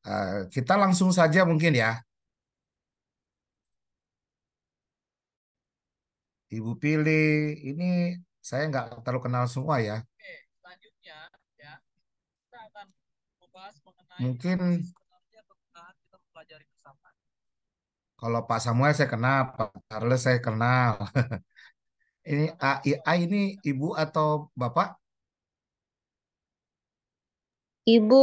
Eh, kita langsung saja mungkin ya. Ibu pilih ini saya nggak terlalu kenal semua ya. Oke, selanjutnya ya kita akan membahas mengenai Mungkin sebenarnya kebutuhan kita mempelajari bersama. kalau Pak Samuel saya kenal, Pak Charles saya kenal. Ini A, ini ibu atau bapak? Ibu,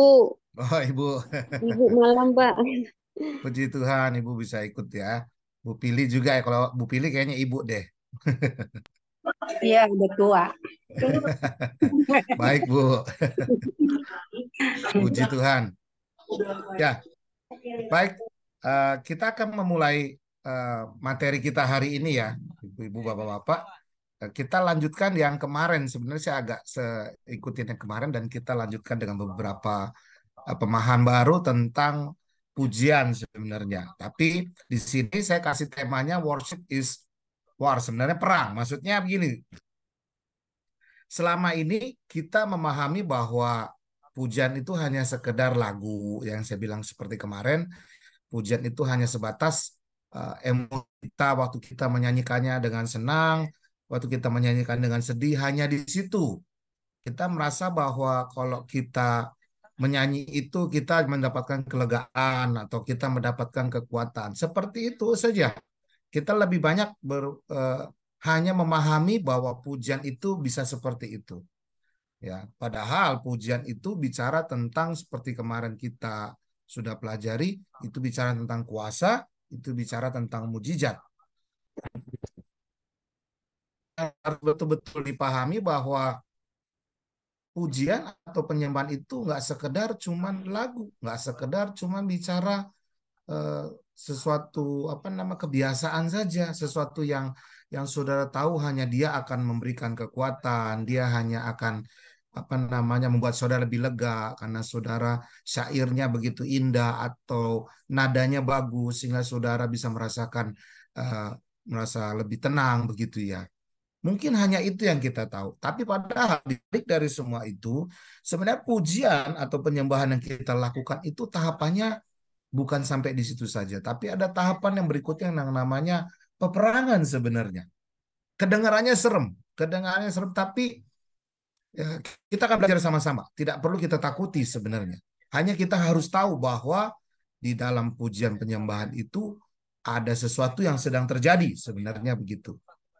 Oh ibu, ibu malam Pak. puji Tuhan ibu bisa ikut ya. Bu pilih juga ya. Kalau Bu pilih kayaknya ibu deh. Iya, udah tua. Baik Bu, puji Tuhan. Ya, baik. Eh, kita akan memulai eh, materi kita hari ini ya, ibu-ibu, bapak-bapak. Eh, Kita lanjutkan yang kemarin. Sebenarnya saya agak ikutin yang kemarin dan kita lanjutkan dengan beberapa pemahaman baru tentang pujian sebenarnya. Tapi di sini saya kasih temanya worship is war. Sebenarnya perang. Maksudnya begini. Selama ini kita memahami bahwa pujian itu hanya sekedar lagu yang saya bilang seperti kemarin. Pujian itu hanya sebatas uh, emosi kita waktu kita menyanyikannya dengan senang, waktu kita menyanyikan dengan sedih hanya di situ. Kita merasa bahwa kalau kita menyanyi itu kita mendapatkan kelegaan atau kita mendapatkan kekuatan. Seperti itu saja. Kita lebih banyak ber, uh, hanya memahami bahwa pujian itu bisa seperti itu. Ya, padahal pujian itu bicara tentang seperti kemarin kita sudah pelajari, itu bicara tentang kuasa, itu bicara tentang mujizat. Harus betul-betul dipahami bahwa pujian atau penyembahan itu nggak sekedar cuman lagu, nggak sekedar cuman bicara eh, sesuatu apa nama kebiasaan saja, sesuatu yang yang saudara tahu hanya dia akan memberikan kekuatan, dia hanya akan apa namanya membuat saudara lebih lega karena saudara syairnya begitu indah atau nadanya bagus sehingga saudara bisa merasakan uh, merasa lebih tenang begitu ya. Mungkin hanya itu yang kita tahu. Tapi padahal dibalik dari semua itu, sebenarnya pujian atau penyembahan yang kita lakukan itu tahapannya bukan sampai di situ saja. Tapi ada tahapan yang berikutnya yang namanya peperangan sebenarnya. Kedengarannya serem, kedengarannya serem, tapi ya, kita akan belajar sama-sama. Tidak perlu kita takuti sebenarnya. Hanya kita harus tahu bahwa di dalam pujian penyembahan itu ada sesuatu yang sedang terjadi sebenarnya begitu.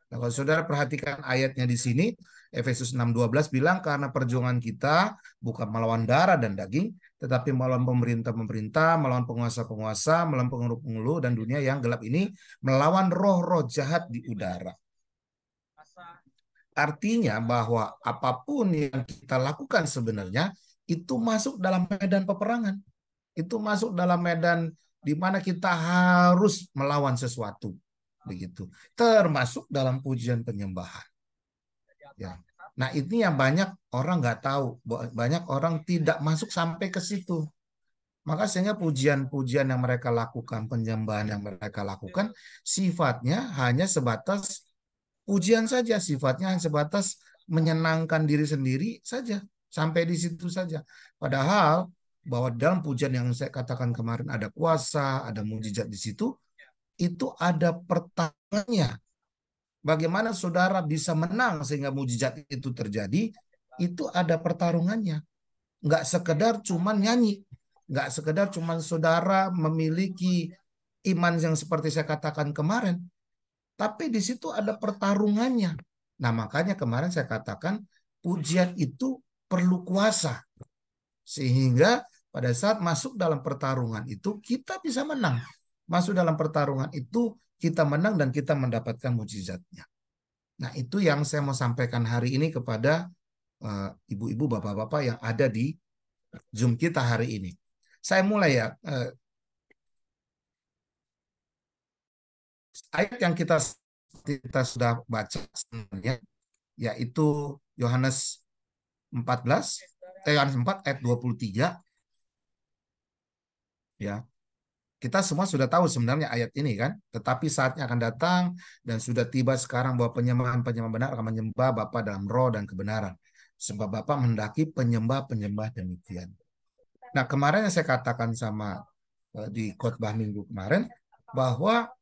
Nah, kalau saudara perhatikan ayatnya di sini, Efesus 6:12 bilang karena perjuangan kita bukan melawan darah dan daging, tetapi melawan pemerintah-pemerintah, melawan penguasa-penguasa, melawan pengeluh-pengeluh dan dunia yang gelap ini, melawan roh-roh jahat di udara. Artinya bahwa apa pun yang kita lakukan sebenarnya itu masuk dalam medan peperangan. Itu masuk dalam medan di mana kita harus melawan sesuatu begitu. Termasuk dalam pujian penyembahan. Ya. nah ini yang banyak orang nggak tahu. Banyak orang tidak masuk sampai ke situ. Maka sehingga pujian-pujian yang mereka lakukan penyembahan yang mereka lakukan sifatnya hanya sebatas pujian saja. Sifatnya hanya sebatas menyenangkan diri sendiri saja. Sampai di situ saja. Padahal bahwa dalam pujian yang saya katakan kemarin ada kuasa ada mujizat di situ itu ada pertanyaannya. Bagaimana saudara bisa menang sehingga mujizat itu terjadi? Itu ada pertarungannya. Nggak sekedar cuma nyanyi. Nggak sekedar cuma saudara memiliki iman yang seperti saya katakan kemarin. Tapi di situ ada pertarungannya. Nah makanya kemarin saya katakan pujian itu perlu kuasa. Sehingga pada saat masuk dalam pertarungan itu kita bisa menang masuk dalam pertarungan itu kita menang dan kita mendapatkan mujizatnya. Nah itu yang saya mau sampaikan hari ini kepada uh, ibu-ibu, bapak-bapak yang ada di Zoom kita hari ini. Saya mulai ya. Eh, uh, ayat yang kita kita sudah baca sebenarnya yaitu Yohanes 14 eh, Yohanes 4 ayat 23 ya kita semua sudah tahu sebenarnya ayat ini kan? Tetapi saatnya akan datang dan sudah tiba sekarang bahwa penyembahan penyembah benar akan menyembah Bapa dalam roh dan kebenaran. Sebab Bapa mendaki penyembah-penyembah demikian. Nah kemarin yang saya katakan sama eh, di khotbah minggu kemarin bahwa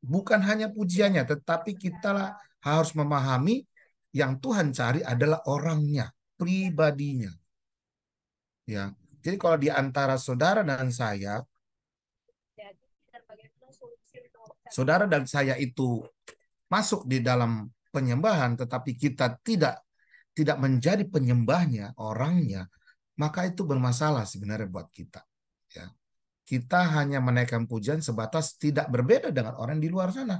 bukan hanya pujiannya tetapi kita harus memahami yang Tuhan cari adalah orangnya pribadinya. Ya. Jadi kalau di antara saudara dan saya, saudara dan saya itu masuk di dalam penyembahan, tetapi kita tidak tidak menjadi penyembahnya, orangnya, maka itu bermasalah sebenarnya buat kita. Ya. Kita hanya menaikkan pujian sebatas tidak berbeda dengan orang di luar sana.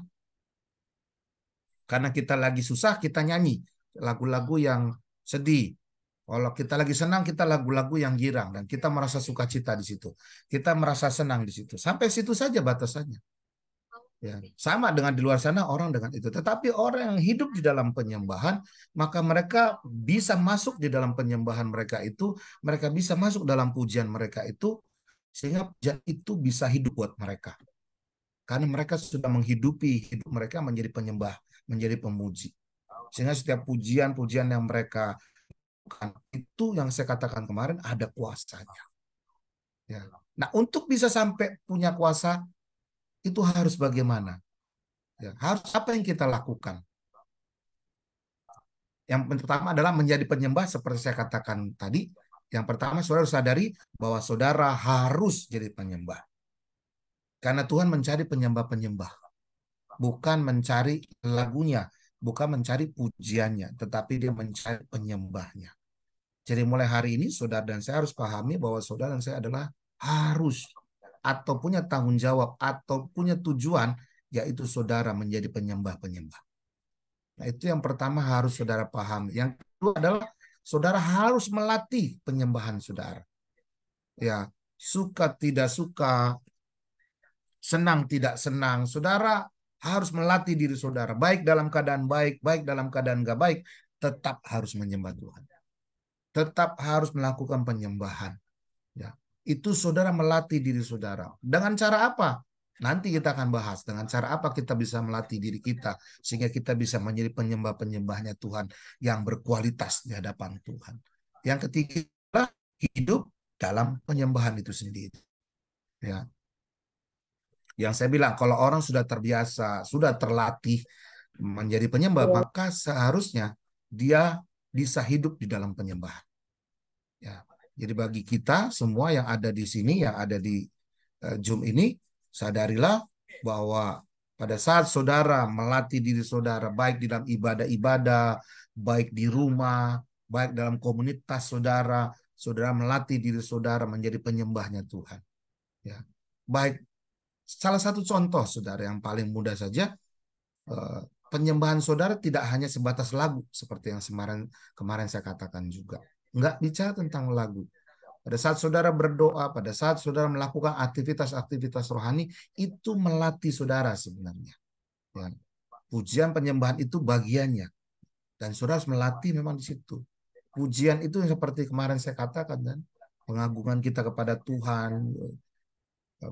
Karena kita lagi susah, kita nyanyi lagu-lagu yang sedih, kalau kita lagi senang, kita lagu-lagu yang girang dan kita merasa sukacita di situ. Kita merasa senang di situ. Sampai situ saja batasannya. Ya, sama dengan di luar sana orang dengan itu. Tetapi orang yang hidup di dalam penyembahan, maka mereka bisa masuk di dalam penyembahan mereka itu, mereka bisa masuk dalam pujian mereka itu, sehingga pujian itu bisa hidup buat mereka. Karena mereka sudah menghidupi hidup mereka menjadi penyembah, menjadi pemuji. Sehingga setiap pujian-pujian yang mereka itu yang saya katakan kemarin ada kuasanya. Ya. Nah untuk bisa sampai punya kuasa itu harus bagaimana? Ya, harus apa yang kita lakukan? Yang pertama adalah menjadi penyembah seperti saya katakan tadi. Yang pertama saudara harus sadari bahwa saudara harus jadi penyembah. Karena Tuhan mencari penyembah-penyembah. Bukan mencari lagunya, bukan mencari pujiannya, tetapi dia mencari penyembahnya. Jadi mulai hari ini saudara dan saya harus pahami bahwa saudara dan saya adalah harus atau punya tanggung jawab atau punya tujuan yaitu saudara menjadi penyembah-penyembah. Nah, itu yang pertama harus saudara pahami. Yang kedua adalah saudara harus melatih penyembahan saudara. Ya, suka tidak suka, senang tidak senang, saudara harus melatih diri saudara baik dalam keadaan baik, baik dalam keadaan gak baik, tetap harus menyembah Tuhan tetap harus melakukan penyembahan. Ya, itu saudara melatih diri saudara. Dengan cara apa? Nanti kita akan bahas dengan cara apa kita bisa melatih diri kita sehingga kita bisa menjadi penyembah-penyembahnya Tuhan yang berkualitas di hadapan Tuhan. Yang ketiga hidup dalam penyembahan itu sendiri. Ya. Yang saya bilang kalau orang sudah terbiasa, sudah terlatih menjadi penyembah, ya. maka seharusnya dia bisa hidup di dalam penyembahan. Ya. Jadi bagi kita semua yang ada di sini, yang ada di uh, Zoom ini, sadarilah bahwa pada saat saudara melatih diri saudara, baik di dalam ibadah-ibadah, baik di rumah, baik dalam komunitas saudara, saudara melatih diri saudara menjadi penyembahnya Tuhan. Ya, baik. Salah satu contoh saudara yang paling mudah saja, uh, penyembahan saudara tidak hanya sebatas lagu seperti yang kemarin kemarin saya katakan juga nggak bicara tentang lagu. Pada saat saudara berdoa, pada saat saudara melakukan aktivitas-aktivitas rohani, itu melatih saudara sebenarnya. Ya. Pujian penyembahan itu bagiannya. Dan saudara harus melatih memang di situ. Pujian itu yang seperti kemarin saya katakan kan, pengagungan kita kepada Tuhan,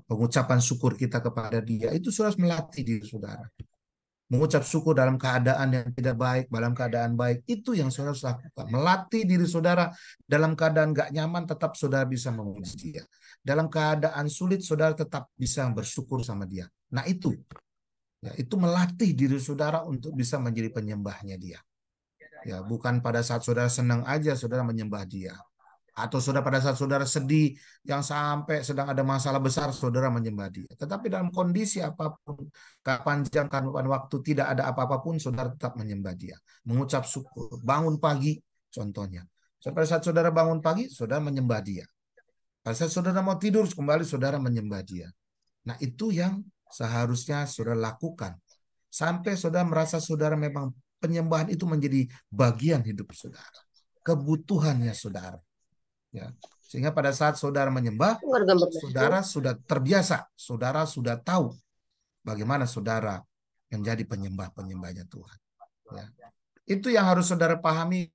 pengucapan syukur kita kepada Dia, itu saudara harus melatih diri saudara mengucap syukur dalam keadaan yang tidak baik, dalam keadaan baik, itu yang saudara harus lakukan. Melatih diri saudara dalam keadaan gak nyaman, tetap saudara bisa memuji dia. Dalam keadaan sulit, saudara tetap bisa bersyukur sama dia. Nah itu, ya, itu melatih diri saudara untuk bisa menjadi penyembahnya dia. Ya, bukan pada saat saudara senang aja saudara menyembah dia atau saudara pada saat saudara sedih yang sampai sedang ada masalah besar saudara menyembah dia. Tetapi dalam kondisi apa pun, kapan jam, kapan waktu tidak ada apa-apa pun saudara tetap menyembah dia. Mengucap syukur, bangun pagi contohnya. Pada saat saudara bangun pagi, saudara menyembah dia. Pada saat saudara mau tidur kembali saudara menyembah dia. Nah itu yang seharusnya saudara lakukan. Sampai saudara merasa saudara memang penyembahan itu menjadi bagian hidup saudara. Kebutuhannya saudara Ya. Sehingga pada saat saudara menyembah, saudara sudah terbiasa, saudara sudah tahu bagaimana saudara menjadi penyembah-penyembahnya Tuhan. Ya. Itu yang harus saudara pahami.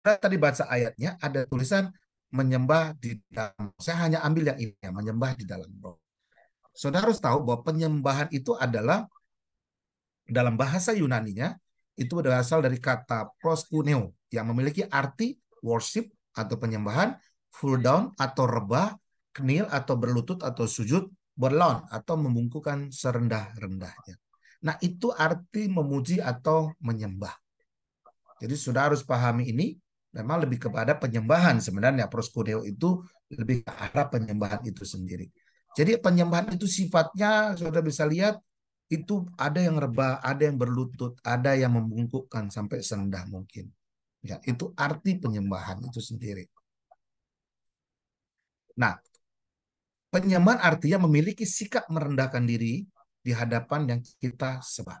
Tadi baca ayatnya ada tulisan menyembah di dalam. Saya hanya ambil yang ini, ya, menyembah di dalam roh. Saudara harus tahu bahwa penyembahan itu adalah dalam bahasa Yunani-nya itu berasal dari kata proskuneo yang memiliki arti worship atau penyembahan, full down atau rebah, kneel atau berlutut atau sujud, berlawn atau membungkukan serendah-rendahnya. Nah, itu arti memuji atau menyembah. Jadi sudah harus pahami ini memang lebih kepada penyembahan sebenarnya proskuneo itu lebih ke arah penyembahan itu sendiri. Jadi penyembahan itu sifatnya sudah bisa lihat itu ada yang rebah, ada yang berlutut, ada yang membungkukkan sampai serendah mungkin. Ya, itu arti penyembahan itu sendiri. Nah, penyembahan artinya memiliki sikap merendahkan diri di hadapan yang kita sembah.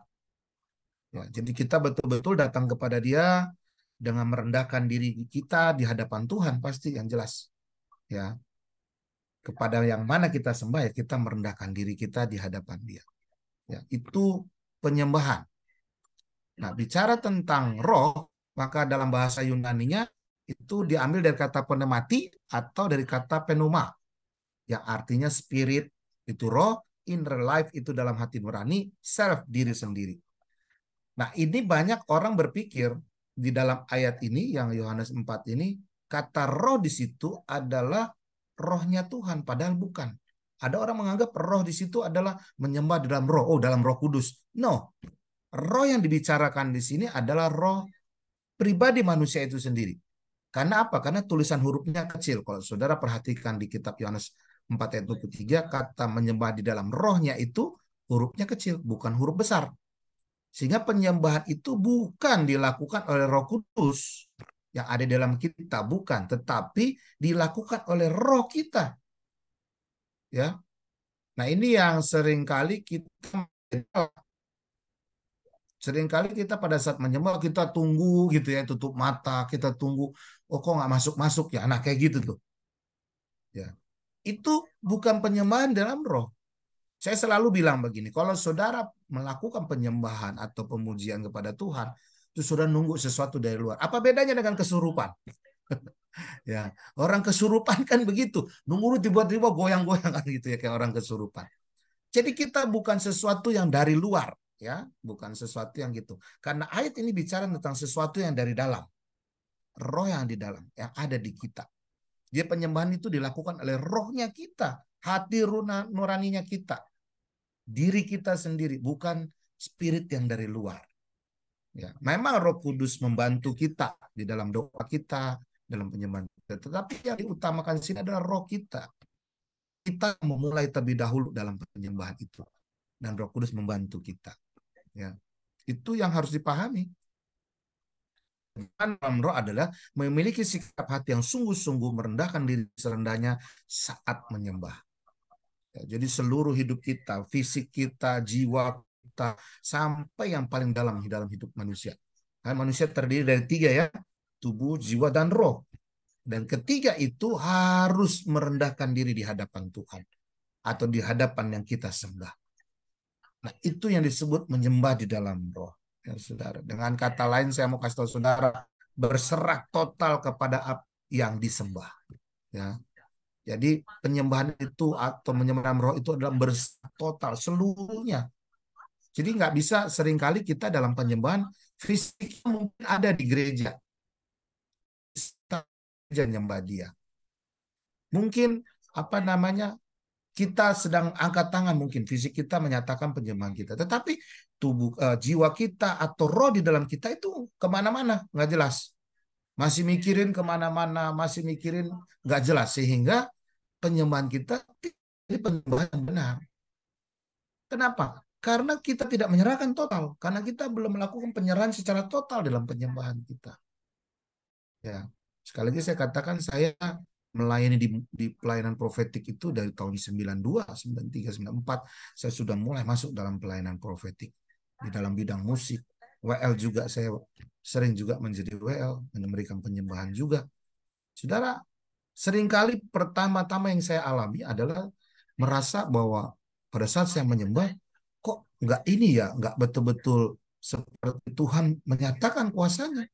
Ya, jadi kita betul-betul datang kepada Dia dengan merendahkan diri kita di hadapan Tuhan pasti yang jelas. Ya. Kepada yang mana kita sembah ya kita merendahkan diri kita di hadapan Dia. Ya, itu penyembahan. Nah, bicara tentang roh, maka dalam bahasa Yunani-nya itu diambil dari kata penemati atau dari kata penuma. Yang artinya spirit itu roh, inner life itu dalam hati nurani, self diri sendiri. Nah, ini banyak orang berpikir di dalam ayat ini yang Yohanes 4 ini kata roh di situ adalah rohnya Tuhan padahal bukan. Ada orang menganggap roh di situ adalah menyembah dalam roh, oh dalam roh kudus. No, roh yang dibicarakan di sini adalah roh pribadi manusia itu sendiri. Karena apa? Karena tulisan hurufnya kecil. Kalau saudara perhatikan di kitab Yohanes 4 ayat 23, kata menyembah di dalam rohnya itu hurufnya kecil, bukan huruf besar. Sehingga penyembahan itu bukan dilakukan oleh roh kudus yang ada dalam kita, bukan. Tetapi dilakukan oleh roh kita ya. Nah, ini yang sering kali kita sering kali kita pada saat menyembah kita tunggu gitu ya, tutup mata, kita tunggu oh kok nggak masuk-masuk ya. Nah, kayak gitu tuh. Ya. Itu bukan penyembahan dalam roh. Saya selalu bilang begini, kalau saudara melakukan penyembahan atau pemujian kepada Tuhan, itu sudah nunggu sesuatu dari luar. Apa bedanya dengan kesurupan? ya orang kesurupan kan begitu. Nunggu tiba-tiba goyang-goyang kan gitu ya kayak orang kesurupan. Jadi kita bukan sesuatu yang dari luar ya. Bukan sesuatu yang gitu. Karena ayat ini bicara tentang sesuatu yang dari dalam. Roh yang di dalam yang ada di kita. Dia penyembahan itu dilakukan oleh rohnya kita hati nuraninya kita. Diri kita sendiri bukan spirit yang dari luar. Ya memang Roh Kudus membantu kita di dalam doa kita dalam penyembahan. Tetapi yang diutamakan di sini adalah roh kita. Kita memulai terlebih dahulu dalam penyembahan itu. Dan roh kudus membantu kita. Ya, Itu yang harus dipahami. Dalam roh adalah memiliki sikap hati yang sungguh-sungguh merendahkan diri serendahnya saat menyembah. Ya, jadi seluruh hidup kita, fisik kita, jiwa kita, sampai yang paling dalam dalam hidup manusia. Kan manusia terdiri dari tiga ya, tubuh, jiwa, dan roh. Dan ketiga itu harus merendahkan diri di hadapan Tuhan. Atau di hadapan yang kita sembah. Nah itu yang disebut menyembah di dalam roh. Ya, saudara. Dengan kata lain saya mau kasih tahu saudara. Berserah total kepada yang disembah. Ya. Jadi penyembahan itu atau menyembah roh itu adalah berserah total seluruhnya. Jadi nggak bisa sering kali kita dalam penyembahan fisik mungkin ada di gereja, saja nyembah dia. Mungkin apa namanya kita sedang angkat tangan mungkin fisik kita menyatakan penyembahan kita, tetapi tubuh uh, jiwa kita atau roh di dalam kita itu ke mana-mana nggak jelas, masih mikirin ke mana-mana, masih mikirin nggak jelas sehingga penyembahan kita ini penyembahan yang benar. Kenapa? Karena kita tidak menyerahkan total, karena kita belum melakukan penyerahan secara total dalam penyembahan kita. Ya, Sekali lagi saya katakan saya melayani di, di pelayanan profetik itu dari tahun 92, 93, 94 saya sudah mulai masuk dalam pelayanan profetik di dalam bidang musik. WL juga saya sering juga menjadi WL, memberikan penyembahan juga. Saudara, sering kali pertama-tama yang saya alami adalah merasa bahwa pada saat saya menyembah, kok nggak ini ya, nggak betul-betul seperti Tuhan menyatakan kuasanya.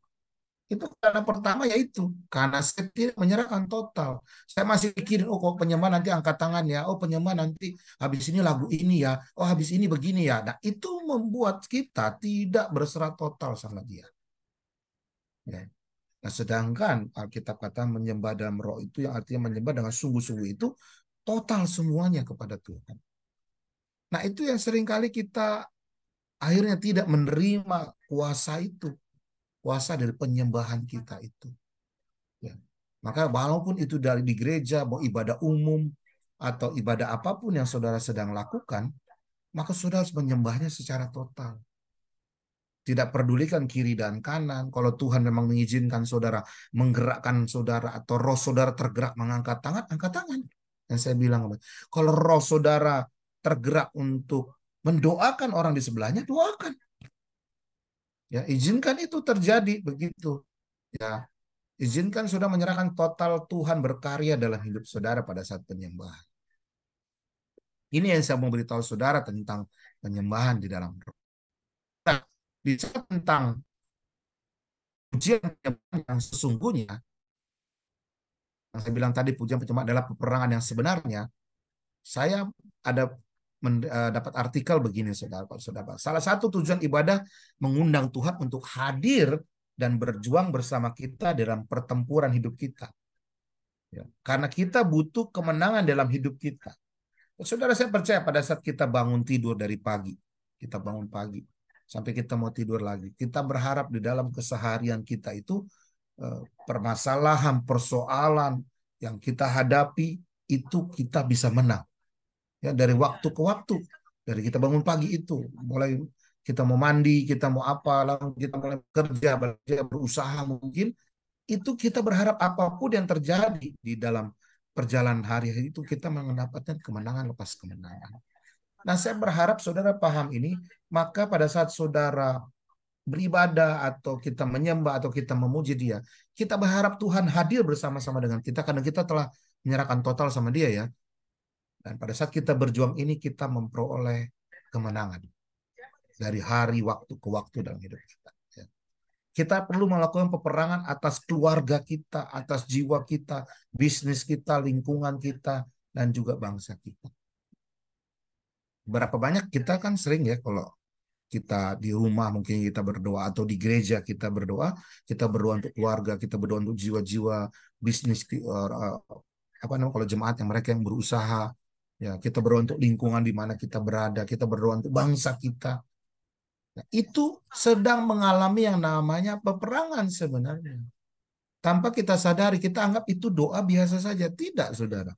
Itu karena pertama yaitu karena saya tidak menyerahkan total. Saya masih pikirin oh kok penyembah nanti angkat tangan ya, oh penyembah nanti habis ini lagu ini ya, oh habis ini begini ya. Nah itu membuat kita tidak berserah total sama dia. Ya. Nah sedangkan Alkitab kata menyembah dalam roh itu yang artinya menyembah dengan sungguh-sungguh itu total semuanya kepada Tuhan. Nah itu yang sering kali kita akhirnya tidak menerima kuasa itu kuasa dari penyembahan kita itu. Ya. Maka walaupun itu dari di gereja, mau ibadah umum atau ibadah apa pun yang saudara sedang lakukan, maka saudara harus menyembahnya secara total. Tidak pedulikan kiri dan kanan. Kalau Tuhan memang mengizinkan saudara menggerakkan saudara atau roh saudara tergerak mengangkat tangan, angkat tangan. Yang saya bilang, kalau roh saudara tergerak untuk mendoakan orang di sebelahnya, doakan. Ya, izinkan itu terjadi begitu. Ya, izinkan sudah menyerahkan total Tuhan berkarya dalam hidup saudara pada saat penyembahan. Ini yang saya mau beritahu saudara tentang penyembahan di dalam roh. Nah, bicara tentang pujian yang sesungguhnya, yang saya bilang tadi pujian penyembahan adalah peperangan yang sebenarnya, saya ada Eh, dapat artikel begini saudara saudara. Salah satu tujuan ibadah mengundang Tuhan untuk hadir dan berjuang bersama kita dalam pertempuran hidup kita. Ya, karena kita butuh kemenangan dalam hidup kita. Saudara saya percaya pada saat kita bangun tidur dari pagi kita bangun pagi sampai kita mau tidur lagi kita berharap di dalam keseharian kita itu eh, permasalahan persoalan yang kita hadapi itu kita bisa menang ya dari waktu ke waktu. dari kita bangun pagi itu mulai kita mau mandi kita mau apa lalu kita mulai bekerja bekerja berusaha mungkin itu kita berharap apa pun yang terjadi di dalam perjalanan hari itu kita mendapatkan kemenangan lepas kemenangan. Nah saya berharap saudara paham ini maka pada saat saudara beribadah atau kita menyembah atau kita memuji dia kita berharap Tuhan hadir bersama-sama dengan kita karena kita telah menyerahkan total sama dia ya dan pada saat kita berjuang ini kita memperoleh kemenangan dari hari waktu ke waktu dalam hidup kita. Ya. Kita perlu melakukan peperangan atas keluarga kita, atas jiwa kita, bisnis kita, lingkungan kita, dan juga bangsa kita. Berapa banyak kita kan sering ya kalau kita di rumah mungkin kita berdoa atau di gereja kita berdoa, kita berdoa untuk keluarga, kita berdoa untuk jiwa-jiwa bisnis eh, apa namanya kalau jemaat yang mereka yang berusaha Ya, kita berdoa untuk lingkungan di mana kita berada, kita berdoa untuk bangsa kita. Nah, itu sedang mengalami yang namanya peperangan sebenarnya. Tanpa kita sadari, kita anggap itu doa biasa saja. Tidak, saudara.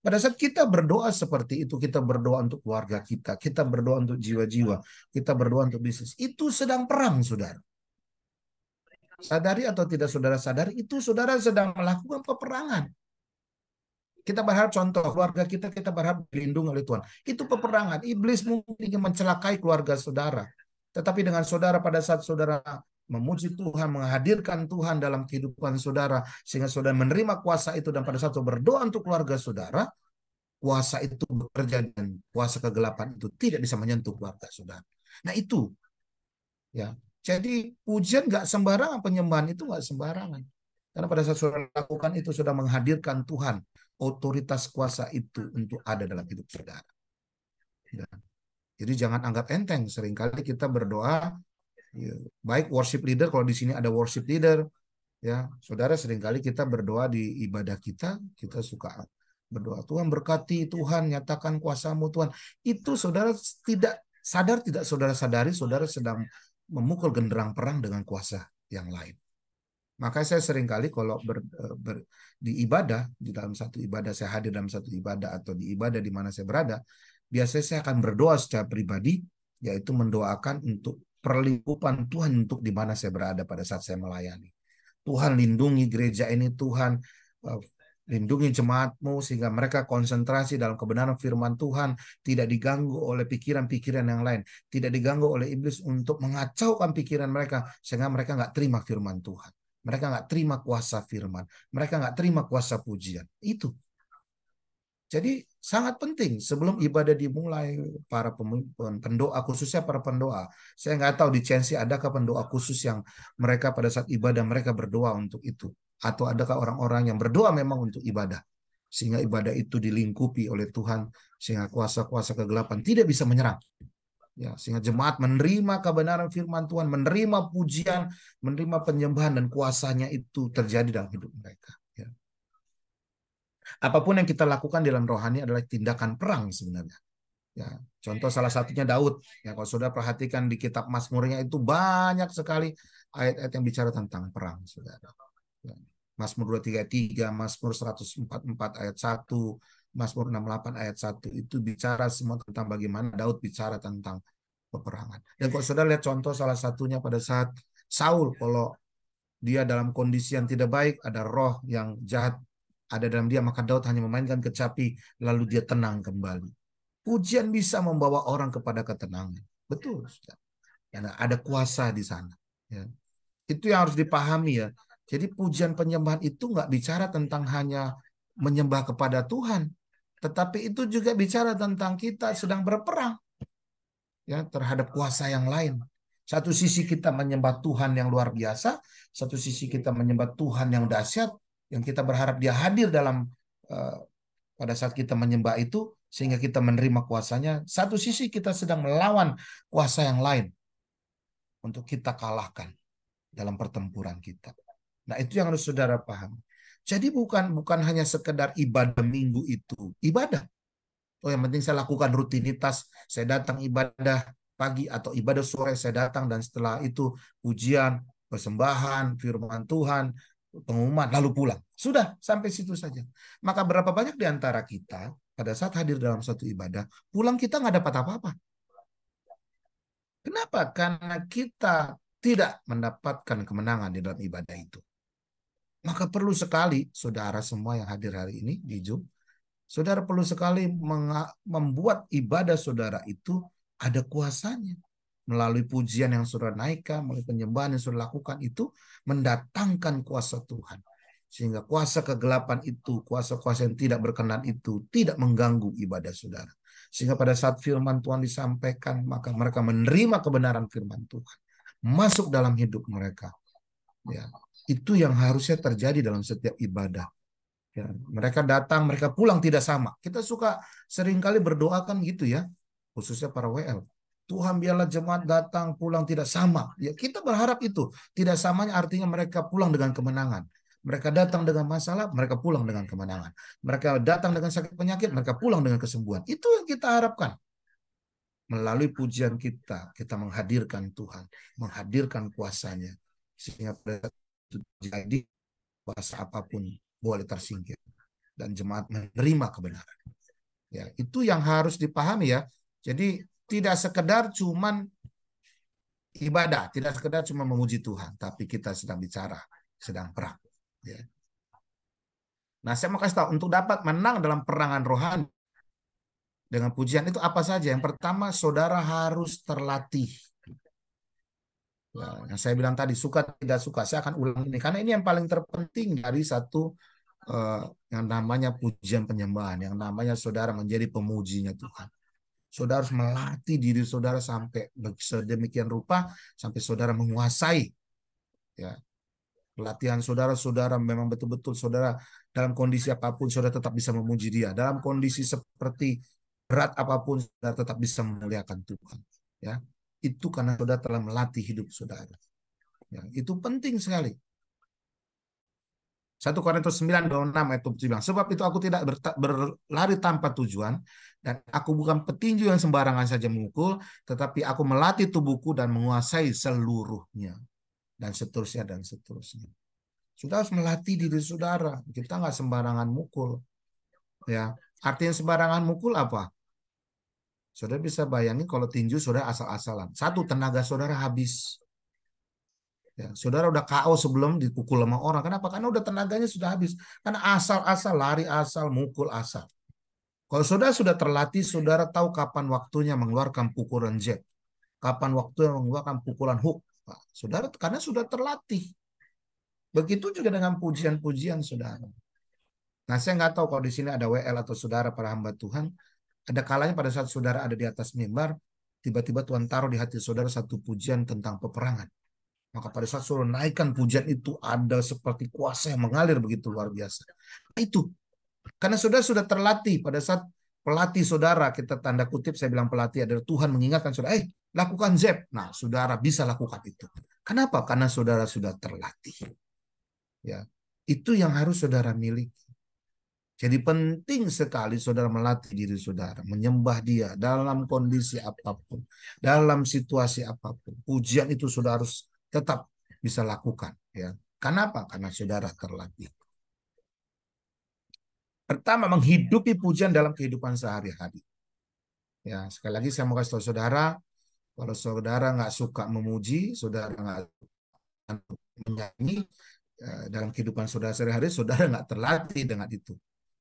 Pada saat kita berdoa seperti itu, kita berdoa untuk keluarga kita, kita berdoa untuk jiwa-jiwa, kita berdoa untuk bisnis. Itu sedang perang, saudara. Sadari atau tidak saudara sadari, itu saudara sedang melakukan peperangan. Kita berharap contoh keluarga kita kita berharap dilindungi oleh Tuhan. Itu peperangan. Iblis mungkin ingin mencelakai keluarga saudara. Tetapi dengan saudara pada saat saudara memuji Tuhan, menghadirkan Tuhan dalam kehidupan saudara sehingga saudara menerima kuasa itu dan pada saat berdoa untuk keluarga saudara, kuasa itu bekerja dan kuasa kegelapan itu tidak bisa menyentuh keluarga saudara. Nah itu ya. Jadi pujian nggak sembarangan, penyembahan itu nggak sembarangan. Karena pada saat saudara lakukan itu sudah menghadirkan Tuhan otoritas kuasa itu untuk ada dalam hidup saudara. Ya. Jadi jangan anggap enteng. Seringkali kita berdoa, ya, baik worship leader, kalau di sini ada worship leader, ya saudara sering kali kita berdoa di ibadah kita, kita suka berdoa Tuhan berkati, Tuhan nyatakan kuasamu Tuhan. Itu saudara tidak sadar tidak saudara sadari, saudara sedang memukul genderang perang dengan kuasa yang lain. Maka saya sering kali kalau ber, eh, ber, di ibadah, di dalam satu ibadah saya hadir dalam satu ibadah atau di ibadah di mana saya berada, biasanya saya akan berdoa secara pribadi, yaitu mendoakan untuk perlindungan Tuhan untuk di mana saya berada pada saat saya melayani. Tuhan lindungi gereja ini, Tuhan uh, lindungi jemaatmu sehingga mereka konsentrasi dalam kebenaran firman Tuhan, tidak diganggu oleh pikiran-pikiran yang lain, tidak diganggu oleh iblis untuk mengacaukan pikiran mereka sehingga mereka nggak terima firman Tuhan. Mereka nggak terima kuasa firman. Mereka nggak terima kuasa pujian. Itu. Jadi sangat penting sebelum ibadah dimulai para pendoa khususnya para pendoa. Saya nggak tahu di Chelsea adakah pendoa khusus yang mereka pada saat ibadah mereka berdoa untuk itu atau adakah orang-orang yang berdoa memang untuk ibadah sehingga ibadah itu dilingkupi oleh Tuhan sehingga kuasa-kuasa kegelapan tidak bisa menyerang. Ya, sehingga jemaat menerima kebenaran firman Tuhan, menerima pujian, menerima penyembahan dan kuasanya itu terjadi dalam hidup mereka. Apa pun yang kita lakukan dalam rohani adalah tindakan perang sebenarnya. Ya, contoh salah satunya Daud. Ya, kalau sudah perhatikan di kitab Mazmurnya itu banyak sekali ayat-ayat yang bicara tentang perang, saudara. Ya. Mazmur 233, Mazmur 144 ayat 1, Mazmur 68 ayat 1 itu bicara semua tentang bagaimana Daud bicara tentang peperangan. Dan kalau sudah lihat contoh salah satunya pada saat Saul kalau dia dalam kondisi yang tidak baik, ada roh yang jahat ada dalam dia, maka Daud hanya memainkan kecapi, lalu dia tenang kembali. Pujian bisa membawa orang kepada ketenangan. Betul. Ada kuasa di sana. Ya. Itu yang harus dipahami ya. Jadi pujian penyembahan itu nggak bicara tentang hanya menyembah kepada Tuhan. Tetapi itu juga bicara tentang kita sedang berperang. ya terhadap kuasa yang lain. Satu sisi kita menyembah Tuhan yang luar biasa, satu sisi kita menyembah Tuhan yang dahsyat, yang kita berharap dia hadir dalam uh, pada saat kita menyembah itu sehingga kita menerima kuasanya. Satu sisi kita sedang melawan kuasa yang lain untuk kita kalahkan dalam pertempuran kita. Nah, itu yang harus saudara paham. Jadi bukan bukan hanya sekedar ibadah minggu itu, ibadah. Oh, yang penting saya lakukan rutinitas, saya datang ibadah pagi atau ibadah sore saya datang dan setelah itu ujian, persembahan, firman Tuhan, pengumuman lalu pulang. Sudah sampai situ saja. Maka berapa banyak di antara kita pada saat hadir dalam satu ibadah, pulang kita nggak dapat apa-apa. Kenapa? Karena kita tidak mendapatkan kemenangan di dalam ibadah itu. Maka perlu sekali saudara semua yang hadir hari ini di Zoom, saudara perlu sekali membuat ibadah saudara itu ada kuasanya melalui pujian yang sudah naikkan, melalui penyembahan yang sudah lakukan itu mendatangkan kuasa Tuhan. Sehingga kuasa kegelapan itu, kuasa-kuasa yang tidak berkenan itu tidak mengganggu ibadah saudara. Sehingga pada saat firman Tuhan disampaikan, maka mereka menerima kebenaran firman Tuhan. Masuk dalam hidup mereka. Ya, itu yang harusnya terjadi dalam setiap ibadah. Ya, mereka datang, mereka pulang tidak sama. Kita suka sering kali berdoakan gitu ya, khususnya para WL. Tuhan biarlah jemaat datang pulang tidak sama. Ya kita berharap itu. Tidak samanya artinya mereka pulang dengan kemenangan. Mereka datang dengan masalah, mereka pulang dengan kemenangan. Mereka datang dengan sakit penyakit, mereka pulang dengan kesembuhan. Itu yang kita harapkan. Melalui pujian kita, kita menghadirkan Tuhan, menghadirkan kuasanya. Sehingga jadi kuasa apa pun boleh tersingkir. Dan jemaat menerima kebenaran. Ya, itu yang harus dipahami ya. Jadi tidak sekedar cuman ibadah, tidak sekedar cuma memuji Tuhan, tapi kita sedang bicara, sedang perang. Ya. Nah, saya mau kasih tahu untuk dapat menang dalam perangan rohani dengan pujian itu apa saja? Yang pertama, saudara harus terlatih. Ya, yang saya bilang tadi suka tidak suka, saya akan ulang ini karena ini yang paling terpenting dari satu uh, yang namanya pujian penyembahan, yang namanya saudara menjadi pemujinya Tuhan. Saudara harus melatih diri saudara sampai sedemikian rupa sampai saudara menguasai ya. Pelatihan saudara-saudara memang betul-betul saudara dalam kondisi apa pun saudara tetap bisa memuji dia. Dalam kondisi seperti berat apa pun saudara tetap bisa memuliakan Tuhan. Ya, itu karena saudara telah melatih hidup saudara. Ya, itu penting sekali. 1 Korintus 9 26 ayat 7 bilang, sebab itu aku tidak berlari tanpa tujuan dan aku bukan petinju yang sembarangan saja memukul, tetapi aku melatih tubuhku dan menguasai seluruhnya dan seterusnya dan seterusnya. Sudah harus melatih diri saudara. Kita nggak sembarangan mukul. Ya, artinya sembarangan mukul apa? Saudara bisa bayangin kalau tinju saudara asal-asalan. Satu tenaga saudara habis. Ya, saudara udah KO sebelum dipukul sama orang. Kenapa? Karena udah tenaganya sudah habis. Karena asal-asal lari asal mukul asal. Kalau saudara sudah terlatih, saudara tahu kapan waktunya mengeluarkan pukulan jet. Kapan waktunya mengeluarkan pukulan hook. Nah, saudara karena sudah terlatih. Begitu juga dengan pujian-pujian saudara. Nah, saya nggak tahu kalau di sini ada WL atau saudara para hamba Tuhan. Ada kalanya pada saat saudara ada di atas mimbar, tiba-tiba Tuhan taruh di hati saudara satu pujian tentang peperangan. Maka pada saat saudara naikkan pujian itu ada seperti kuasa yang mengalir begitu luar biasa. Nah, itu karena saudara sudah terlatih pada saat pelatih saudara kita tanda kutip saya bilang pelatih adalah Tuhan mengingatkan saudara, eh lakukan zep. Nah, saudara bisa lakukan itu. Kenapa? Karena saudara sudah terlatih. Ya, itu yang harus saudara miliki. Jadi penting sekali saudara melatih diri saudara, menyembah dia dalam kondisi apa pun, dalam situasi apa pun. Pujian itu saudara harus tetap bisa lakukan. Ya, Kenapa? Karena saudara terlatih. Pertama, menghidupi pujian dalam kehidupan sehari-hari. Ya, sekali lagi saya mau kasih tahu saudara, kalau saudara nggak suka memuji, saudara nggak menyanyi ya, dalam kehidupan saudara sehari-hari, saudara nggak terlatih dengan itu.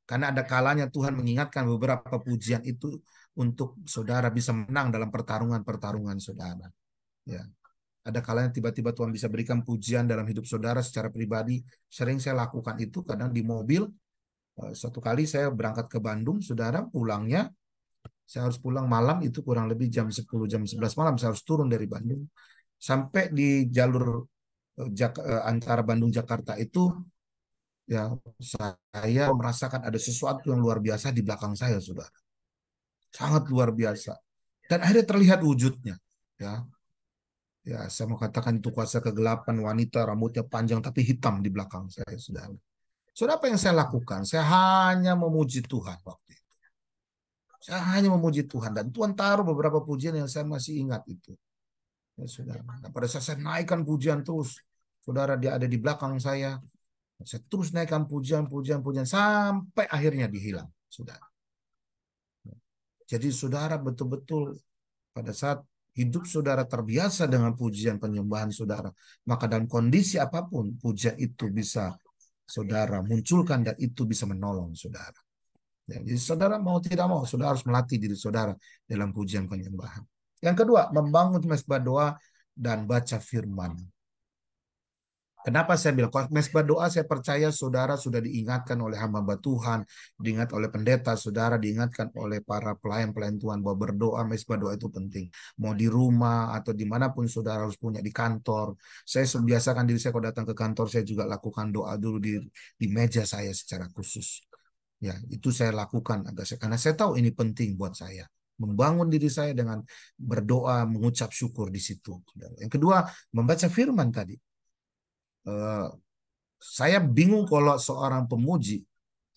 Karena ada kalanya Tuhan mengingatkan beberapa pujian itu untuk saudara bisa menang dalam pertarungan-pertarungan saudara. Ya. Ada kalanya tiba-tiba Tuhan bisa berikan pujian dalam hidup saudara secara pribadi. Sering saya lakukan itu kadang di mobil. Eh, Satu kali saya berangkat ke Bandung, saudara pulangnya saya harus pulang malam itu kurang lebih jam 10 jam 11 malam saya harus turun dari Bandung. Sampai di jalur eh, eh, antara Bandung Jakarta itu ya saya merasakan ada sesuatu yang luar biasa di belakang saya, saudara. Sangat luar biasa. Dan akhirnya terlihat wujudnya. Ya, ya saya mau katakan itu kuasa kegelapan wanita rambutnya panjang tapi hitam di belakang saya, saudara. Saudara, apa yang saya lakukan? Saya hanya memuji Tuhan waktu itu. Saya hanya memuji Tuhan dan Tuhan taruh beberapa pujian yang saya masih ingat itu. Ya, saudara. Nah, pada saat saya naikkan pujian terus, saudara dia ada di belakang saya, saya terus naikkan pujian, pujian, pujian sampai akhirnya dihilang, saudara. Jadi saudara betul-betul pada saat hidup saudara terbiasa dengan pujian penyembahan saudara, maka dalam kondisi apa pun pujian itu bisa saudara munculkan dan itu bisa menolong saudara. Ya, jadi saudara mau tidak mau, saudara harus melatih diri saudara dalam pujian penyembahan. Yang kedua, membangun mesbah doa dan baca firman. Kenapa saya bilang mesbah doa saya percaya saudara sudah diingatkan oleh hamba Tuhan, diingat oleh pendeta, saudara diingatkan oleh para pelayan-pelayan Tuhan bahwa berdoa mesbah doa itu penting. Mau di rumah atau di mana pun saudara harus punya di kantor. Saya biasakan diri saya kalau datang ke kantor saya juga lakukan doa dulu di di meja saya secara khusus. Ya itu saya lakukan agak karena saya tahu ini penting buat saya membangun diri saya dengan berdoa, mengucap syukur di situ. Yang kedua, membaca firman tadi. Eh, saya bingung kalau seorang pemuji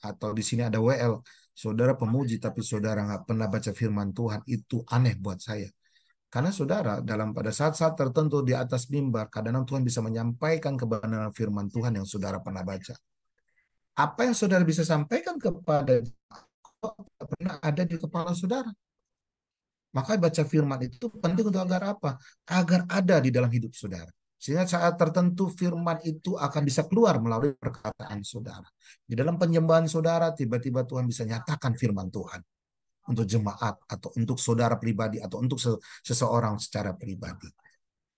atau di sini ada WL, saudara pemuji tapi saudara nggak pernah baca firman Tuhan itu aneh buat saya. Karena saudara dalam pada saat-saat tertentu di atas mimbar, kadang Tuhan bisa menyampaikan kebenaran firman Tuhan yang saudara pernah baca. Apa yang saudara bisa sampaikan kepada pernah ada di kepala saudara. Maka baca firman itu penting untuk agar apa? Agar ada di dalam hidup saudara. Sehingga saat tertentu firman itu akan bisa keluar melalui perkataan saudara. Di dalam penyembahan saudara, tiba-tiba Tuhan bisa nyatakan firman Tuhan. Untuk jemaat, atau untuk saudara pribadi, atau untuk seseorang secara pribadi.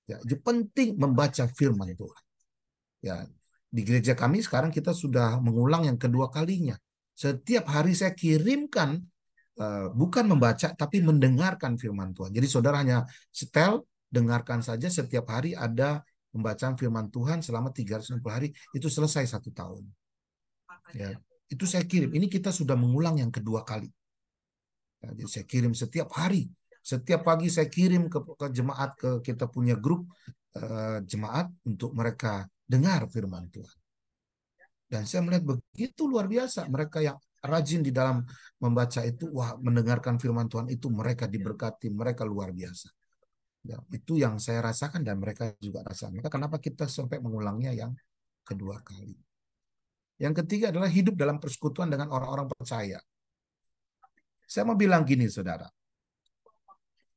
Ya, jadi penting membaca firman Tuhan. Ya, di gereja kami sekarang kita sudah mengulang yang kedua kalinya. Setiap hari saya kirimkan uh, bukan membaca tapi mendengarkan firman Tuhan. Jadi saudara hanya setel dengarkan saja setiap hari ada pembacaan firman Tuhan selama 360 hari itu selesai satu tahun. Ya, itu saya kirim. Ini kita sudah mengulang yang kedua kali. Ya, jadi saya kirim setiap hari, setiap pagi saya kirim ke, ke jemaat ke kita punya grup uh, jemaat untuk mereka dengar firman Tuhan. Dan saya melihat begitu luar biasa mereka yang rajin di dalam membaca itu, wah mendengarkan firman Tuhan itu mereka diberkati, mereka luar biasa. Ya, itu yang saya rasakan dan mereka juga rasakan. Maka kenapa kita sampai mengulangnya yang kedua kali. Yang ketiga adalah hidup dalam persekutuan dengan orang-orang percaya. Saya mau bilang gini, saudara.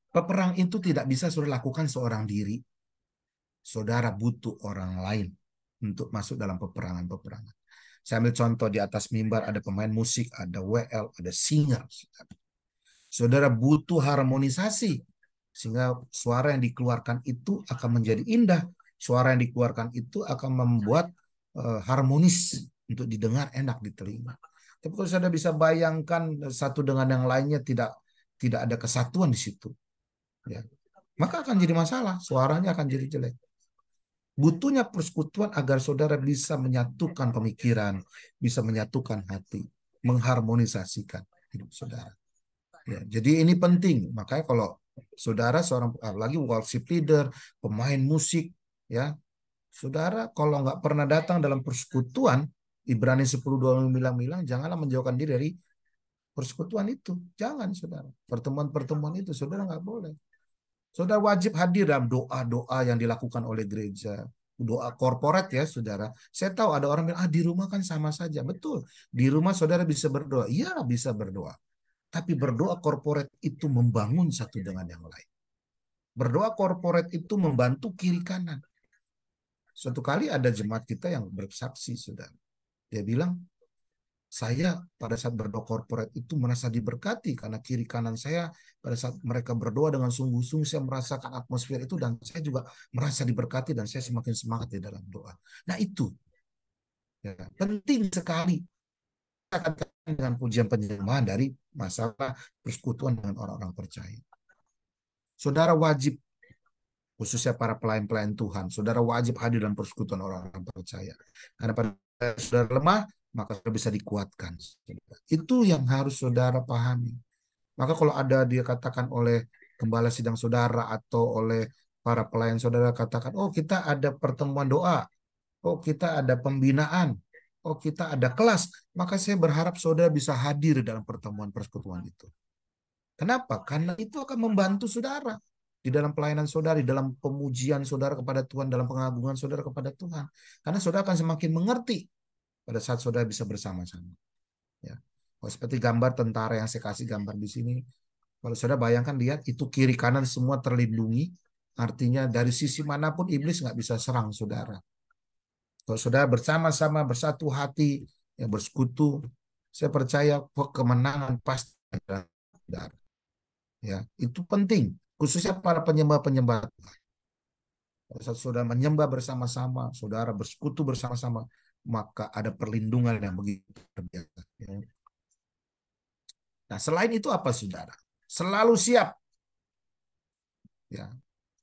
Peperang itu tidak bisa sudah lakukan seorang diri. Saudara butuh orang lain untuk masuk dalam peperangan-peperangan. Saya ambil contoh di atas mimbar ada pemain musik, ada WL, ada singer. Saudara butuh harmonisasi sehingga suara yang dikeluarkan itu akan menjadi indah. Suara yang dikeluarkan itu akan membuat uh, harmonis untuk didengar enak di telinga. Tapi kalau saudara bisa bayangkan satu dengan yang lainnya tidak tidak ada kesatuan di situ, ya, maka akan jadi masalah. Suaranya akan jadi jelek. Butuhnya persekutuan agar saudara bisa menyatukan pemikiran, bisa menyatukan hati, mengharmonisasikan hidup saudara. Ya, jadi ini penting. Makanya kalau saudara seorang lagi worship leader, pemain musik, ya, saudara kalau nggak pernah datang dalam persekutuan, Ibrani 10.2 bilang-bilang, janganlah menjauhkan diri dari persekutuan itu. Jangan, saudara. Pertemuan-pertemuan itu, saudara nggak boleh. Saudara wajib hadir dalam doa-doa yang dilakukan oleh gereja. Doa korporat ya saudara. Saya tahu ada orang bilang, ah di rumah kan sama saja. Betul. Di rumah saudara bisa berdoa. Iya bisa berdoa. Tapi berdoa korporat itu membangun satu dengan yang lain. Berdoa korporat itu membantu kiri kanan. Suatu kali ada jemaat kita yang bersaksi, saudara. Dia bilang, saya pada saat berdoa korporat itu merasa diberkati karena kiri kanan saya pada saat mereka berdoa dengan sungguh-sungguh saya merasakan atmosfer itu dan saya juga merasa diberkati dan saya semakin semangat di dalam doa. Nah itu ya, penting sekali dengan pujian penyembahan dari masalah persekutuan dengan orang-orang percaya. Saudara wajib khususnya para pelayan-pelayan Tuhan, saudara wajib hadir dalam persekutuan orang-orang percaya. Karena pada saudara lemah, maka bisa dikuatkan. Itu yang harus saudara pahami. Maka kalau ada dia katakan oleh gembala sidang saudara atau oleh para pelayan saudara katakan, oh kita ada pertemuan doa, oh kita ada pembinaan, oh kita ada kelas, maka saya berharap saudara bisa hadir dalam pertemuan persekutuan itu. Kenapa? Karena itu akan membantu saudara di dalam pelayanan saudara, di dalam pemujian saudara kepada Tuhan, dalam pengagungan saudara kepada Tuhan. Karena saudara akan semakin mengerti pada saat saudara bisa bersama-sama. Ya. Oh, seperti gambar tentara yang saya kasih gambar di sini. Kalau saudara bayangkan lihat itu kiri kanan semua terlindungi. Artinya dari sisi mana pun iblis nggak bisa serang saudara. Kalau saudara bersama-sama bersatu hati, yang bersekutu, saya percaya kemenangan pasti ada. Ya, itu penting, khususnya para penyembah-penyembah Pada saat saudara menyembah bersama-sama, saudara bersekutu bersama-sama, maka ada perlindungan yang begitu terbiasa. Ya. Nah, selain itu apa saudara? Selalu siap. Ya.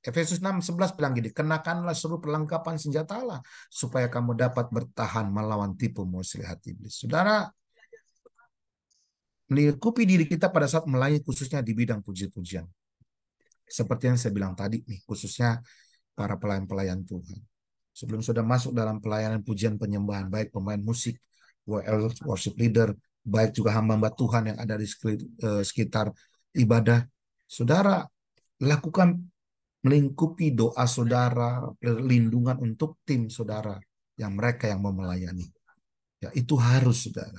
Efesus 6:11 bilang gini, kenakanlah seluruh perlengkapan senjata Allah supaya kamu dapat bertahan melawan tipu muslihat iblis. Saudara, melingkupi diri kita pada saat melayani khususnya di bidang puji-pujian. Seperti yang saya bilang tadi nih, khususnya para pelayan-pelayan Tuhan sebelum sudah masuk dalam pelayanan pujian penyembahan, baik pemain musik, worship leader, baik juga hamba-hamba Tuhan yang ada di eh, sekitar ibadah, saudara lakukan melingkupi doa saudara, perlindungan untuk tim saudara yang mereka yang mau melayani. Ya, itu harus saudara.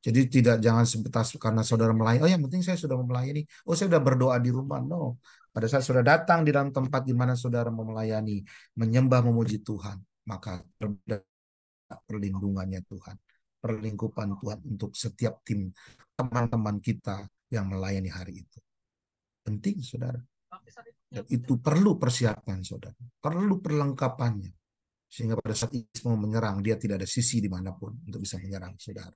Jadi tidak jangan sebatas karena saudara melayani, oh yang penting saya sudah melayani, oh saya sudah berdoa di rumah. No, pada saat sudah datang di dalam tempat di mana saudara melayani, menyembah, memuji Tuhan, maka perlindungannya Tuhan, perlingkupan Tuhan untuk setiap tim teman-teman kita yang melayani hari itu. Penting, saudara. Dan itu perlu persiapan, saudara. Perlu perlengkapannya. Sehingga pada saat mau menyerang, dia tidak ada sisi di mana pun untuk bisa menyerang, saudara.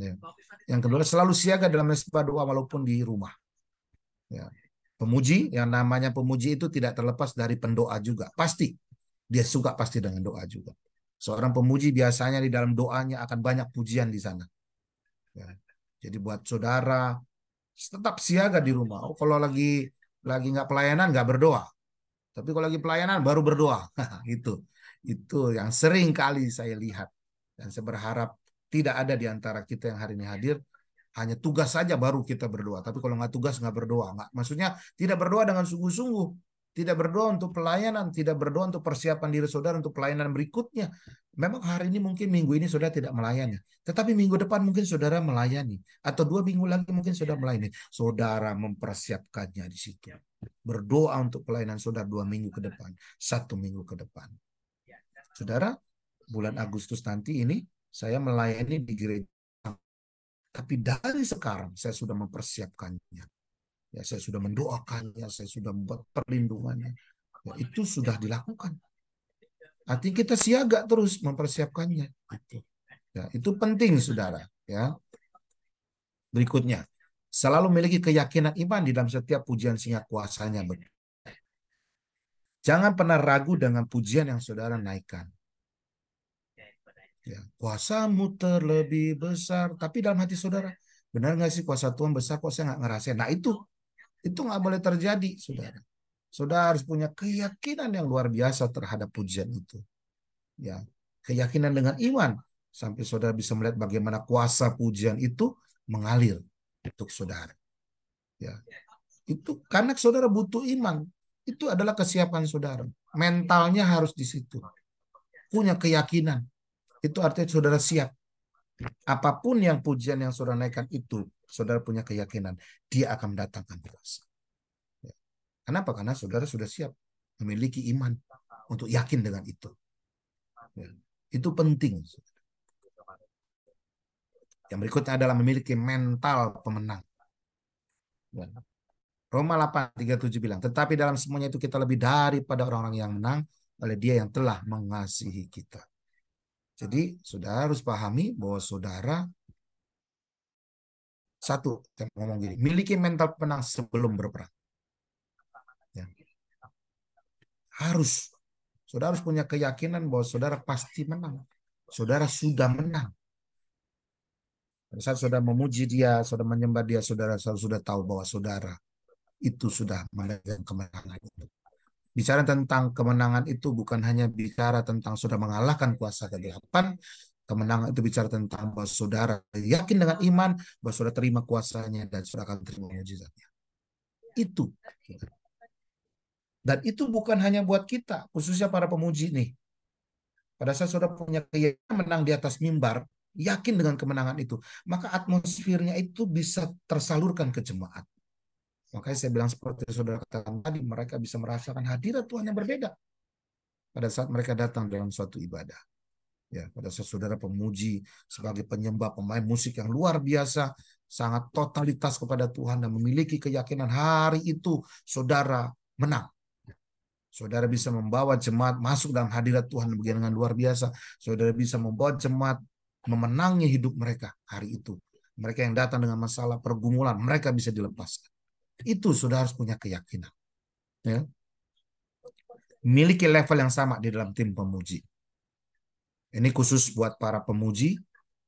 Ya. Yang kedua, selalu siaga dalam mesbah doa walaupun di rumah. Ya. Pemuji, yang namanya pemuji itu tidak terlepas dari pendoa juga. Pasti. Dia suka pasti dengan doa juga. Seorang pemuji biasanya di dalam doanya akan banyak pujian di sana. Ya. Jadi buat saudara, tetap siaga di rumah. Oh, kalau lagi lagi nggak pelayanan nggak berdoa. Tapi kalau lagi pelayanan baru berdoa. itu itu yang sering kali saya lihat dan saya berharap tidak ada di antara kita yang hari ini hadir hanya tugas saja baru kita berdoa. Tapi kalau nggak tugas nggak berdoa. Nggak, maksudnya tidak berdoa dengan sungguh-sungguh. Tidak berdoa untuk pelayanan, tidak berdoa untuk persiapan diri saudara untuk pelayanan berikutnya. Memang hari ini mungkin minggu ini saudara tidak melayani. Tetapi minggu depan mungkin saudara melayani. Atau dua minggu lagi mungkin saudara melayani. Saudara mempersiapkannya di situ. Berdoa untuk pelayanan saudara dua minggu ke depan. Satu minggu ke depan. Saudara, bulan Agustus nanti ini saya melayani di gereja tapi dari sekarang saya sudah mempersiapkannya. Ya, saya sudah mendoakannya, saya sudah membuat perlindungannya. Ya, itu sudah dilakukan. Artinya kita siaga terus mempersiapkannya. Itu. Ya, itu penting, saudara. Ya. Berikutnya, selalu memiliki keyakinan iman di dalam setiap pujian sehingga kuasanya benar. Jangan pernah ragu dengan pujian yang saudara naikkan. Ya, kuasamu terlebih besar, tapi dalam hati saudara, benar nggak sih kuasa Tuhan besar kok saya nggak ngerasain? Nah itu, itu nggak boleh terjadi, saudara. Saudara harus punya keyakinan yang luar biasa terhadap pujian itu. Ya, keyakinan dengan iman sampai saudara bisa melihat bagaimana kuasa pujian itu mengalir untuk saudara. Ya. Itu karena saudara butuh iman. Itu adalah kesiapan saudara. Mentalnya harus di situ. Punya keyakinan. Itu artinya saudara siap. Apa pun yang pujian yang saudara naikkan itu, saudara punya keyakinan. Dia akan mendatangkan kuasa. Kenapa? Karena saudara sudah siap. Memiliki iman untuk yakin dengan itu. Ya. Itu penting. Yang berikutnya adalah memiliki mental pemenang. Ya. Roma 8:37 bilang, tetapi dalam semuanya itu kita lebih daripada orang-orang yang menang oleh dia yang telah mengasihi kita. Jadi saudara harus pahami bahwa saudara satu, saya ngomong gini, miliki mental pemenang sebelum berperang. Ya. Harus. Saudara harus punya keyakinan bahwa saudara pasti menang. Saudara sudah menang. Pada saat saudara memuji dia, saudara menyembah dia, saudara sudah tahu bahwa saudara itu sudah memegang kemenangan itu. Bicara tentang kemenangan itu bukan hanya bicara tentang sudah mengalahkan kuasa kegelapan, kemenangan itu bicara tentang bahwa saudara yakin dengan iman bahwa saudara terima kuasanya dan saudara akan terima mujizatnya. Itu. Dan itu bukan hanya buat kita, khususnya para pemuji nih. Pada saat saudara punya keyakinan menang di atas mimbar, yakin dengan kemenangan itu, maka atmosfernya itu bisa tersalurkan ke jemaat. Makanya saya bilang seperti saudara katakan tadi, mereka bisa merasakan hadirat Tuhan yang berbeda pada saat mereka datang dalam suatu ibadah. Ya, pada saat saudara pemuji sebagai penyembah pemain musik yang luar biasa, sangat totalitas kepada Tuhan dan memiliki keyakinan hari itu saudara menang. Saudara bisa membawa jemaat masuk dalam hadirat Tuhan dengan luar biasa. Saudara bisa membawa jemaat memenangi hidup mereka hari itu. Mereka yang datang dengan masalah pergumulan, mereka bisa dilepaskan. Itu sudah harus punya keyakinan. Ya. Miliki level yang sama di dalam tim pemuji. Ini khusus buat para pemuji,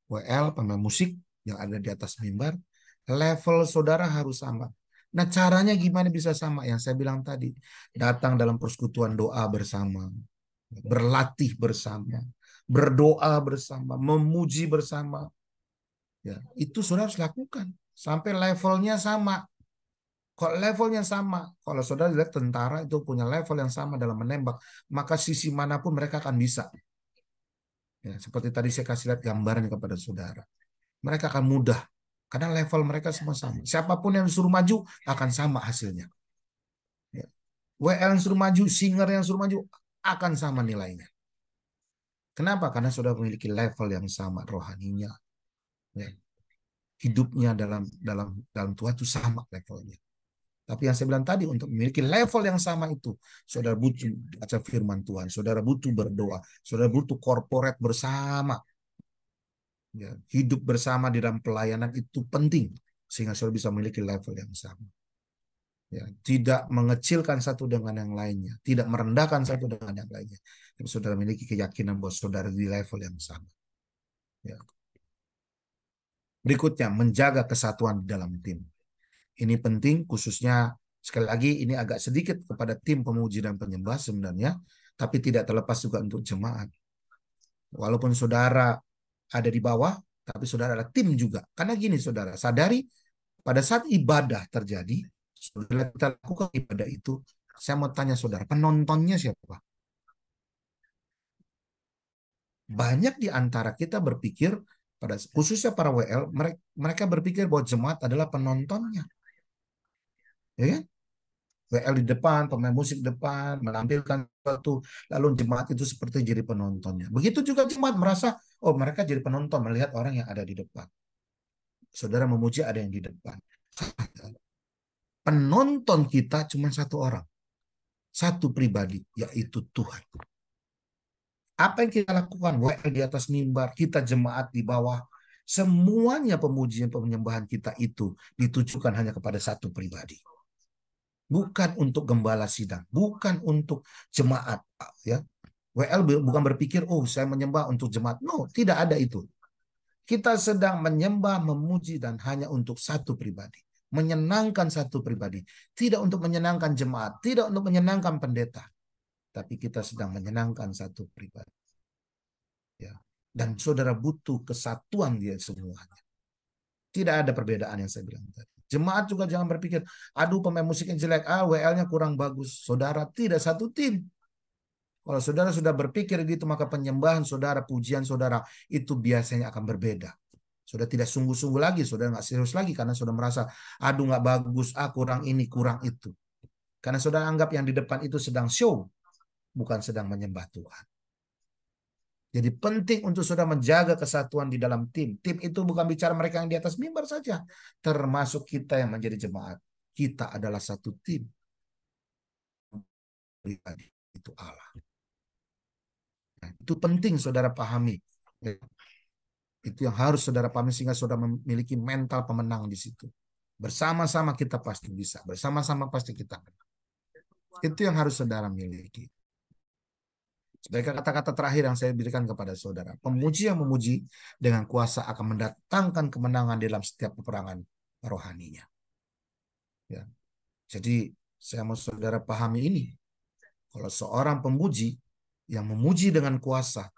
WL, pemain musik yang ada di atas mimbar. Level saudara harus sama. Nah caranya gimana bisa sama? Yang saya bilang tadi. Datang dalam persekutuan doa bersama. Berlatih bersama berdoa bersama, memuji bersama. Ya, itu saudara harus lakukan sampai levelnya sama. Kalau levelnya sama, kalau saudara lihat tentara itu punya level yang sama dalam menembak, maka sisi mana pun mereka akan bisa. Ya, seperti tadi saya kasih lihat gambaran kepada saudara. Mereka akan mudah karena level mereka semua sama. Siapa pun yang suruh maju akan sama hasilnya. Ya. WL yang suruh maju, singer yang suruh maju akan sama nilainya. Kenapa? Karena sudah memiliki level yang sama rohaninya. Ya. Hidupnya dalam dalam dalam Tuhan itu sama levelnya. Tapi yang saya bilang tadi untuk memiliki level yang sama itu, saudara butuh baca firman Tuhan, saudara butuh berdoa, saudara butuh korporat bersama. Ya, hidup bersama di dalam pelayanan itu penting sehingga saudara bisa memiliki level yang sama. Ya, tidak mengecilkan satu dengan yang lainnya, tidak merendahkan satu dengan yang lainnya. Tapi saudara memiliki keyakinan bahwa saudara di level yang sama. Ya. Berikutnya, menjaga kesatuan di dalam tim. Ini penting khususnya sekali lagi ini agak sedikit kepada tim pemuji dan penyembah sebenarnya, tapi tidak terlepas juga untuk jemaat. Walaupun saudara ada di bawah, tapi saudara adalah tim juga. Karena gini saudara, sadari pada saat ibadah terjadi, Saudara kita lakukan ibadah itu, saya mau tanya saudara, penontonnya siapa? Banyak di antara kita berpikir pada khususnya para WL, mereka berpikir bahwa jemaat adalah penontonnya. Ya kan? WL di depan, pemain musik depan, menampilkan sesuatu, lalu jemaat itu seperti jadi penontonnya. Begitu juga jemaat merasa, oh mereka jadi penonton melihat orang yang ada di depan. Saudara memuji ada yang di depan penonton kita cuma satu orang. Satu pribadi, yaitu Tuhan. Apa yang kita lakukan? WL di atas mimbar, kita jemaat di bawah. Semuanya pemujian penyembahan kita itu ditujukan hanya kepada satu pribadi. Bukan untuk gembala sidang, bukan untuk jemaat ya. WL bukan berpikir, oh saya menyembah untuk jemaat. No, tidak ada itu. Kita sedang menyembah, memuji, dan hanya untuk satu pribadi. Menyenangkan satu pribadi. Tidak untuk menyenangkan jemaat, tidak untuk menyenangkan pendeta. Tapi kita sedang menyenangkan satu pribadi. Ya. Dan saudara butuh kesatuan dia semuanya. Tidak ada perbedaan yang saya bilang tadi. Jemaat juga jangan berpikir, aduh pemain musiknya jelek, ah WL-nya kurang bagus. Saudara tidak satu tim. Kalau saudara sudah berpikir gitu, maka penyembahan saudara, pujian saudara itu biasanya akan berbeda. Sudah tidak sungguh-sungguh lagi, sudah nggak serius lagi karena sudah merasa, aduh nggak bagus, ah kurang ini, kurang itu. Karena saudara anggap yang di depan itu sedang show, bukan sedang menyembah Tuhan. Jadi penting untuk saudara menjaga kesatuan di dalam tim. Tim itu bukan bicara mereka yang di atas mimbar saja, termasuk kita yang menjadi jemaat. Kita adalah satu tim. Itu Allah. Itu penting saudara pahami. Itu yang harus saudara pahami sehingga saudara memiliki mental pemenang di situ. Bersama-sama kita pasti bisa. Bersama-sama pasti kita menang. Itu yang harus saudara miliki. Sebagai kata-kata terakhir yang saya berikan kepada saudara. Pemuji yang memuji dengan kuasa akan mendatangkan kemenangan dalam setiap peperangan rohaninya. Ya. Jadi saya mau saudara pahami ini. Kalau seorang pemuji yang memuji dengan kuasa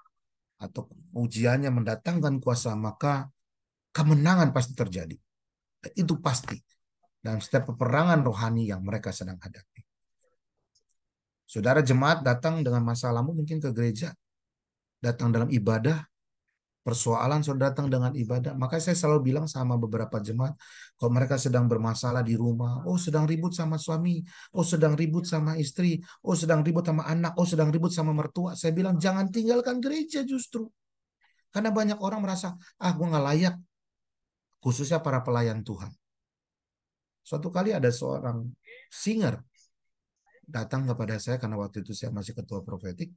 atau ujiannya mendatangkan kuasa, maka kemenangan pasti terjadi. Itu pasti dalam setiap peperangan rohani yang mereka sedang hadapi. Saudara jemaat datang dengan masalahmu mungkin ke gereja, datang dalam ibadah, persoalan sudah datang dengan ibadah. Maka saya selalu bilang sama beberapa jemaat, kalau mereka sedang bermasalah di rumah, oh sedang ribut sama suami, oh sedang ribut sama istri, oh sedang ribut sama anak, oh sedang ribut sama mertua. Saya bilang jangan tinggalkan gereja justru. Karena banyak orang merasa, ah gue nggak layak. Khususnya para pelayan Tuhan. Suatu kali ada seorang singer datang kepada saya karena waktu itu saya masih ketua profetik.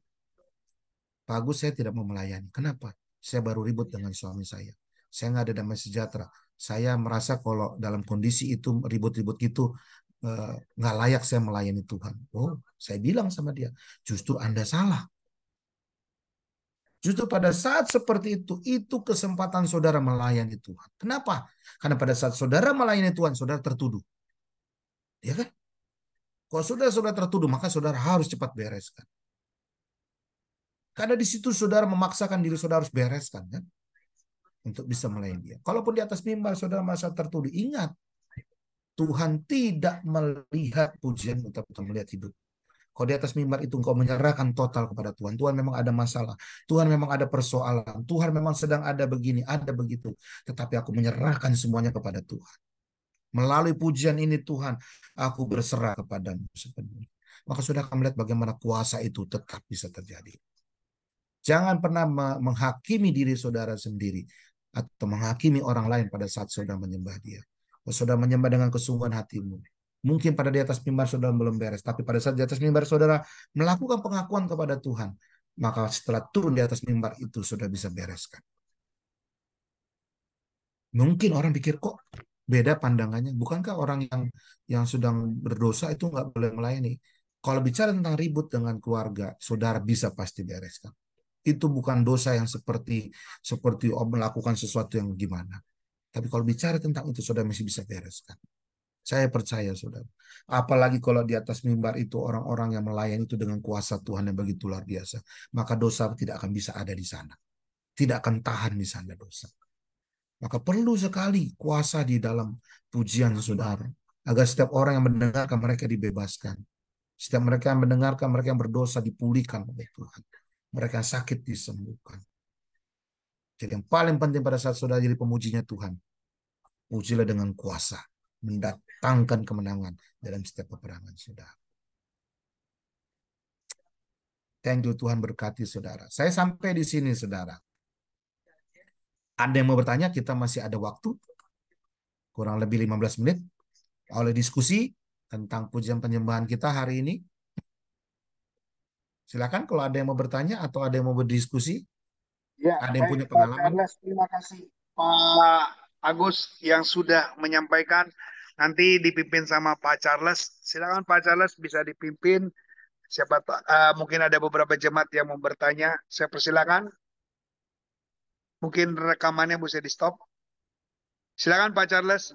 Pak saya tidak mau melayani. Kenapa? Saya baru ribut dengan suami saya. Saya nggak ada damai sejahtera. Saya merasa kalau dalam kondisi itu ribut-ribut gitu eh, nggak layak saya melayani Tuhan. Oh, saya bilang sama dia, justru Anda salah. Justru pada saat seperti itu, itu kesempatan saudara melayani Tuhan. Kenapa? Karena pada saat saudara melayani Tuhan, saudara tertuduh. Ya kan? Kalau saudara sudah tertuduh, maka saudara harus cepat bereskan. Karena di situ saudara memaksakan diri saudara harus bereskan kan untuk bisa melayani dia. Kalaupun di atas mimbar saudara merasa tertuduh, ingat Tuhan tidak melihat pujian tapi Tuhan melihat hidup. Kalau di atas mimbar itu engkau menyerahkan total kepada Tuhan. Tuhan memang ada masalah. Tuhan memang ada persoalan. Tuhan memang sedang ada begini, ada begitu. Tetapi aku menyerahkan semuanya kepada Tuhan. Melalui pujian ini Tuhan, aku berserah kepadamu sepenuhnya. Maka sudah akan melihat bagaimana kuasa itu tetap bisa terjadi. Jangan pernah menghakimi diri saudara sendiri atau menghakimi orang lain pada saat saudara menyembah dia. Kalau saudara menyembah dengan kesungguhan hatimu. Mungkin pada di atas mimbar saudara belum beres, tapi pada saat di atas mimbar saudara melakukan pengakuan kepada Tuhan, maka setelah turun di atas mimbar itu sudah bisa bereskan. Mungkin orang pikir kok beda pandangannya. Bukankah orang yang yang sedang berdosa itu nggak boleh melayani? Kalau bicara tentang ribut dengan keluarga, saudara bisa pasti bereskan itu bukan dosa yang seperti seperti melakukan sesuatu yang gimana. Tapi kalau bicara tentang itu, saudara masih bisa bereskan. Saya percaya, saudara. Apalagi kalau di atas mimbar itu orang-orang yang melayani itu dengan kuasa Tuhan yang begitu luar biasa. Maka dosa tidak akan bisa ada di sana. Tidak akan tahan di sana dosa. Maka perlu sekali kuasa di dalam pujian saudara. Agar setiap orang yang mendengarkan mereka dibebaskan. Setiap mereka yang mendengarkan mereka yang berdosa dipulihkan oleh Tuhan mereka sakit disembuhkan. Jadi yang paling penting pada saat saudara jadi pemujinya Tuhan, pujilah dengan kuasa, mendatangkan kemenangan dalam setiap peperangan saudara. Thank you Tuhan berkati saudara. Saya sampai di sini saudara. Ada yang mau bertanya? Kita masih ada waktu. Kurang lebih 15 menit. Oleh diskusi tentang pujian penyembahan kita hari ini. Silakan kalau ada yang mau bertanya atau ada yang mau berdiskusi. Ya, ada yang baik, punya pengalaman. Charles, terima kasih Pak Agus yang sudah menyampaikan nanti dipimpin sama Pak Charles. Silakan Pak Charles bisa dipimpin. Siapa uh, mungkin ada beberapa jemaat yang mau bertanya. Saya persilakan. Mungkin rekamannya bisa di stop. Silakan Pak Charles.